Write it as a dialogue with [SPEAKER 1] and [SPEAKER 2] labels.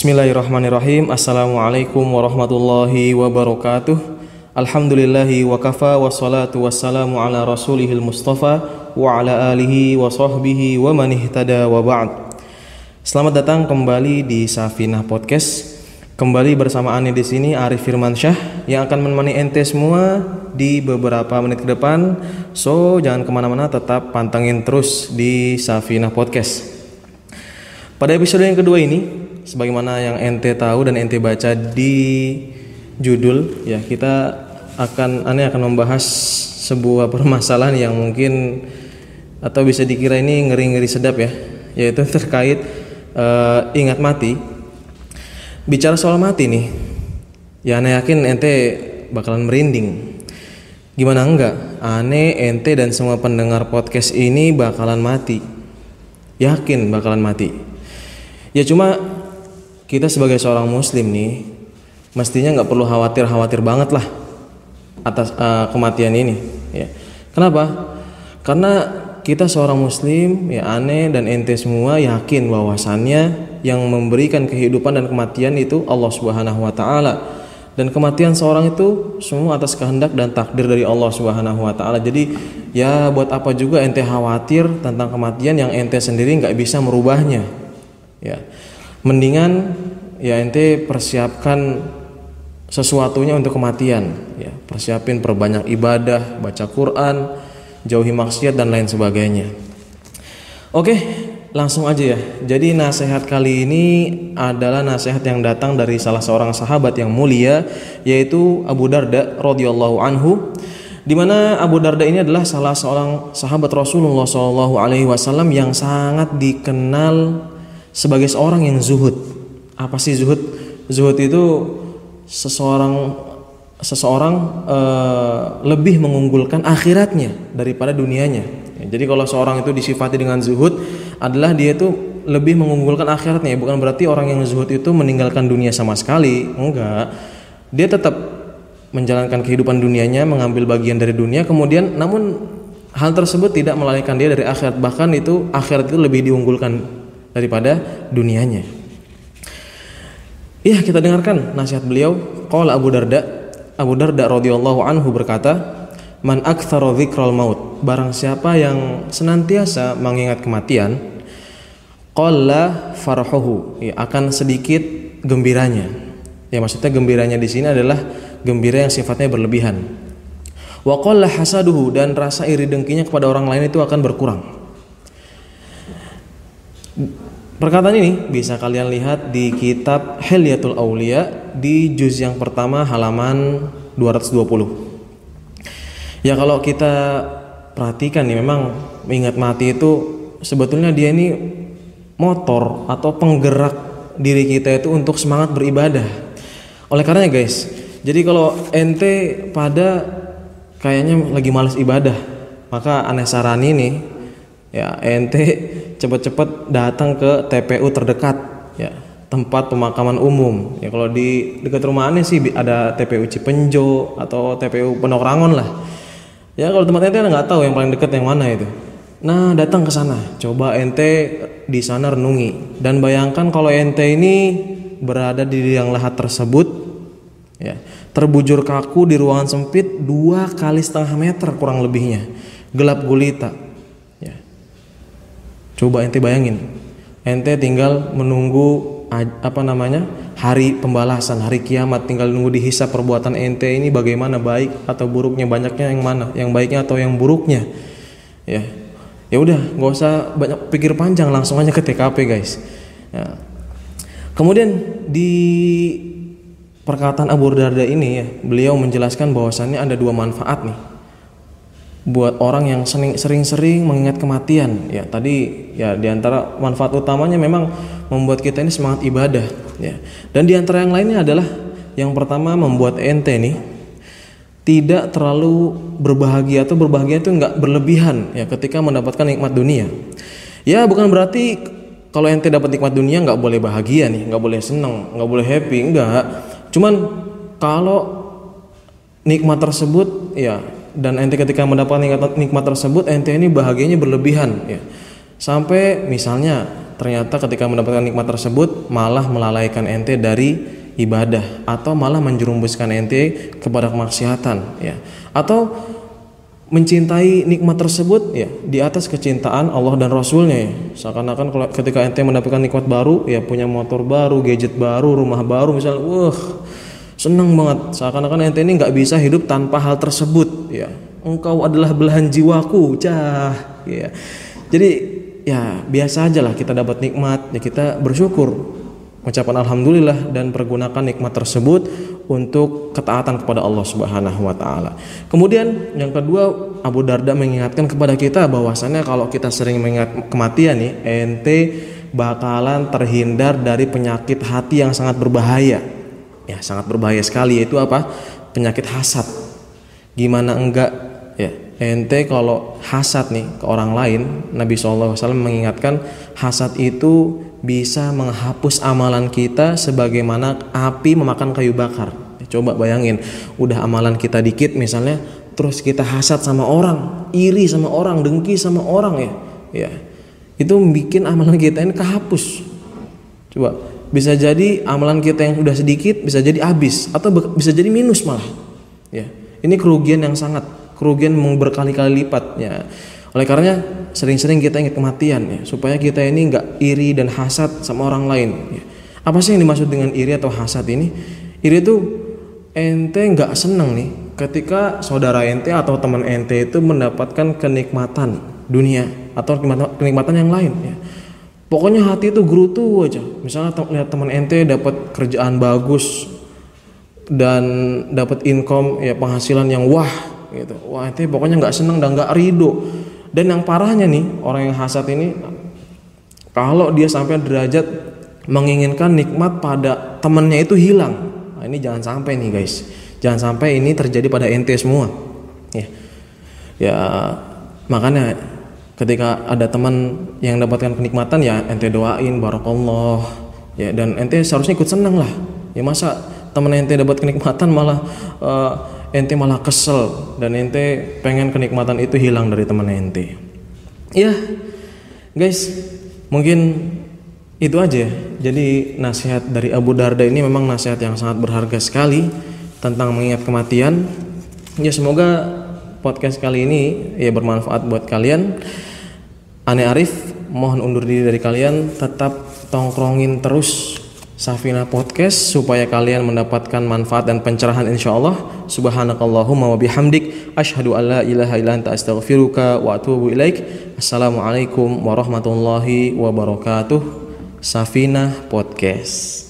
[SPEAKER 1] Bismillahirrahmanirrahim Assalamualaikum warahmatullahi wabarakatuh Alhamdulillahi wa kafa Wassalatu wassalamu ala rasulihil mustafa Wa ala alihi wa sahbihi wa man ihtada wa ba'd Selamat datang kembali di Safinah Podcast Kembali bersama Ani di sini Arif Firmansyah yang akan menemani ente semua di beberapa menit ke depan. So jangan ke mana-mana, tetap pantengin terus di Safinah Podcast. Pada episode yang kedua ini, sebagaimana yang ente tahu dan ente baca di judul ya kita akan aneh akan membahas sebuah permasalahan yang mungkin atau bisa dikira ini ngeri-ngeri sedap ya yaitu terkait uh, ingat mati. Bicara soal mati nih ya aneh yakin ente bakalan merinding. Gimana enggak? Aneh ente dan semua pendengar podcast ini bakalan mati. Yakin bakalan mati. Ya cuma kita sebagai seorang muslim nih mestinya nggak perlu khawatir khawatir banget lah atas uh, kematian ini ya kenapa karena kita seorang muslim ya aneh dan ente semua yakin bahwasannya yang memberikan kehidupan dan kematian itu Allah Subhanahu wa taala dan kematian seorang itu semua atas kehendak dan takdir dari Allah Subhanahu wa taala. Jadi ya buat apa juga ente khawatir tentang kematian yang ente sendiri nggak bisa merubahnya. Ya mendingan ya ente persiapkan sesuatunya untuk kematian ya. Persiapin perbanyak ibadah baca Quran jauhi maksiat dan lain sebagainya. Oke langsung aja ya. Jadi nasihat kali ini adalah nasihat yang datang dari salah seorang sahabat yang mulia yaitu Abu Darda radhiyallahu anhu di mana Abu Darda ini adalah salah seorang sahabat Rasulullah Wasallam yang sangat dikenal sebagai seorang yang zuhud. Apa sih zuhud? Zuhud itu seseorang seseorang uh, lebih mengunggulkan akhiratnya daripada dunianya. Ya, jadi kalau seorang itu disifati dengan zuhud adalah dia itu lebih mengunggulkan akhiratnya. Bukan berarti orang yang zuhud itu meninggalkan dunia sama sekali. Enggak. Dia tetap menjalankan kehidupan dunianya, mengambil bagian dari dunia, kemudian namun hal tersebut tidak melalaikan dia dari akhirat. Bahkan itu akhirat itu lebih diunggulkan daripada dunianya. Iya, kita dengarkan nasihat beliau. Qala Abu Darda, Abu Darda radhiyallahu anhu berkata, "Man aktsara dzikral maut." Barang siapa yang senantiasa mengingat kematian, qalla farhuhu, ya, akan sedikit gembiranya. Ya maksudnya gembiranya di sini adalah gembira yang sifatnya berlebihan. Wa qalla hasaduhu dan rasa iri dengkinya kepada orang lain itu akan berkurang. Perkataan ini bisa kalian lihat di kitab Hilyatul Aulia di juz yang pertama halaman 220. Ya kalau kita perhatikan nih memang mengingat mati itu sebetulnya dia ini motor atau penggerak diri kita itu untuk semangat beribadah. Oleh karenanya guys, jadi kalau ente pada kayaknya lagi males ibadah, maka aneh sarani nih ya ente cepet-cepet datang ke TPU terdekat ya tempat pemakaman umum. Ya kalau di dekat rumah sih ada TPU Cipenjo atau TPU Penokrangon lah. Ya kalau tempat ente nggak tahu yang paling dekat yang mana itu. Nah datang ke sana coba ente di sana renungi. Dan bayangkan kalau ente ini berada di yang lahat tersebut ya terbujur kaku di ruangan sempit dua kali setengah meter kurang lebihnya. Gelap gulita Coba ente bayangin, ente tinggal menunggu apa namanya hari pembalasan, hari kiamat, tinggal nunggu dihisap perbuatan ente ini bagaimana baik atau buruknya, banyaknya yang mana, yang baiknya atau yang buruknya, ya. Ya udah, nggak usah banyak pikir panjang, langsung aja ke TKP guys. Ya. Kemudian di perkataan Abu Darda ini ya, beliau menjelaskan bahwasannya ada dua manfaat nih buat orang yang sering-sering mengingat kematian. Ya tadi ya di antara manfaat utamanya memang membuat kita ini semangat ibadah ya. Dan di antara yang lainnya adalah yang pertama membuat ente nih tidak terlalu berbahagia atau berbahagia itu nggak berlebihan ya ketika mendapatkan nikmat dunia. Ya bukan berarti kalau ente dapat nikmat dunia nggak boleh bahagia nih nggak boleh senang nggak boleh happy enggak cuman kalau nikmat tersebut ya dan ente ketika mendapat nikmat, nikmat tersebut ente ini bahagianya berlebihan ya. Sampai misalnya ternyata ketika mendapatkan nikmat tersebut malah melalaikan ente dari ibadah atau malah menjerumuskan ente kepada kemaksiatan ya. Atau mencintai nikmat tersebut ya di atas kecintaan Allah dan Rasulnya ya. Seakan-akan ketika ente mendapatkan nikmat baru ya punya motor baru gadget baru rumah baru misalnya wah seneng banget. Seakan-akan ente ini nggak bisa hidup tanpa hal tersebut ya. Engkau adalah belahan jiwaku cah ya. Jadi ya biasa aja lah kita dapat nikmat. Ya kita bersyukur. Ucapan alhamdulillah dan pergunakan nikmat tersebut untuk ketaatan kepada Allah Subhanahu wa taala. Kemudian yang kedua Abu Darda mengingatkan kepada kita bahwasannya kalau kita sering mengingat kematian nih ente bakalan terhindar dari penyakit hati yang sangat berbahaya. Ya, sangat berbahaya sekali. Yaitu apa? Penyakit hasad. Gimana enggak? Ya ente kalau hasad nih ke orang lain Nabi SAW mengingatkan hasad itu bisa menghapus amalan kita sebagaimana api memakan kayu bakar. Ya, coba bayangin udah amalan kita dikit misalnya terus kita hasad sama orang iri sama orang dengki sama orang ya. Ya itu bikin amalan kita ini kehapus. Coba bisa jadi amalan kita yang udah sedikit bisa jadi habis atau bisa jadi minus malah ya ini kerugian yang sangat kerugian berkali-kali lipat ya. Oleh karenanya sering-sering kita ingat kematian ya, supaya kita ini nggak iri dan hasad sama orang lain. Ya. Apa sih yang dimaksud dengan iri atau hasad ini? Iri itu ente nggak seneng nih ketika saudara ente atau teman ente itu mendapatkan kenikmatan dunia atau kenikmatan yang lain ya. Pokoknya hati itu gerutu aja. Misalnya lihat teman ente dapat kerjaan bagus dan dapat income ya penghasilan yang wah gitu. Wah itu pokoknya nggak seneng dan nggak ridho dan yang parahnya nih orang yang hasad ini kalau dia sampai derajat menginginkan nikmat pada temennya itu hilang. Nah, ini jangan sampai nih guys. Jangan sampai ini terjadi pada ente semua. Ya. Ya makanya ketika ada teman yang dapatkan kenikmatan ya ente doain barakallah. Ya dan ente seharusnya ikut senang lah. Ya masa teman ente dapat kenikmatan malah uh, ente malah kesel. Dan ente pengen kenikmatan itu hilang dari teman ente. Ya guys mungkin itu aja jadi nasihat dari Abu Darda ini memang nasihat yang sangat berharga sekali tentang mengingat kematian. Ya semoga podcast kali ini ya bermanfaat buat kalian Ane Arif mohon undur diri dari kalian tetap tongkrongin terus Safina Podcast supaya kalian mendapatkan manfaat dan pencerahan insya Allah. Subhanakallahumma wa bihamdik asyhadu an la ilaha illa anta astaghfiruka wa atubu ilaik. Assalamualaikum warahmatullahi wabarakatuh. Safina Podcast.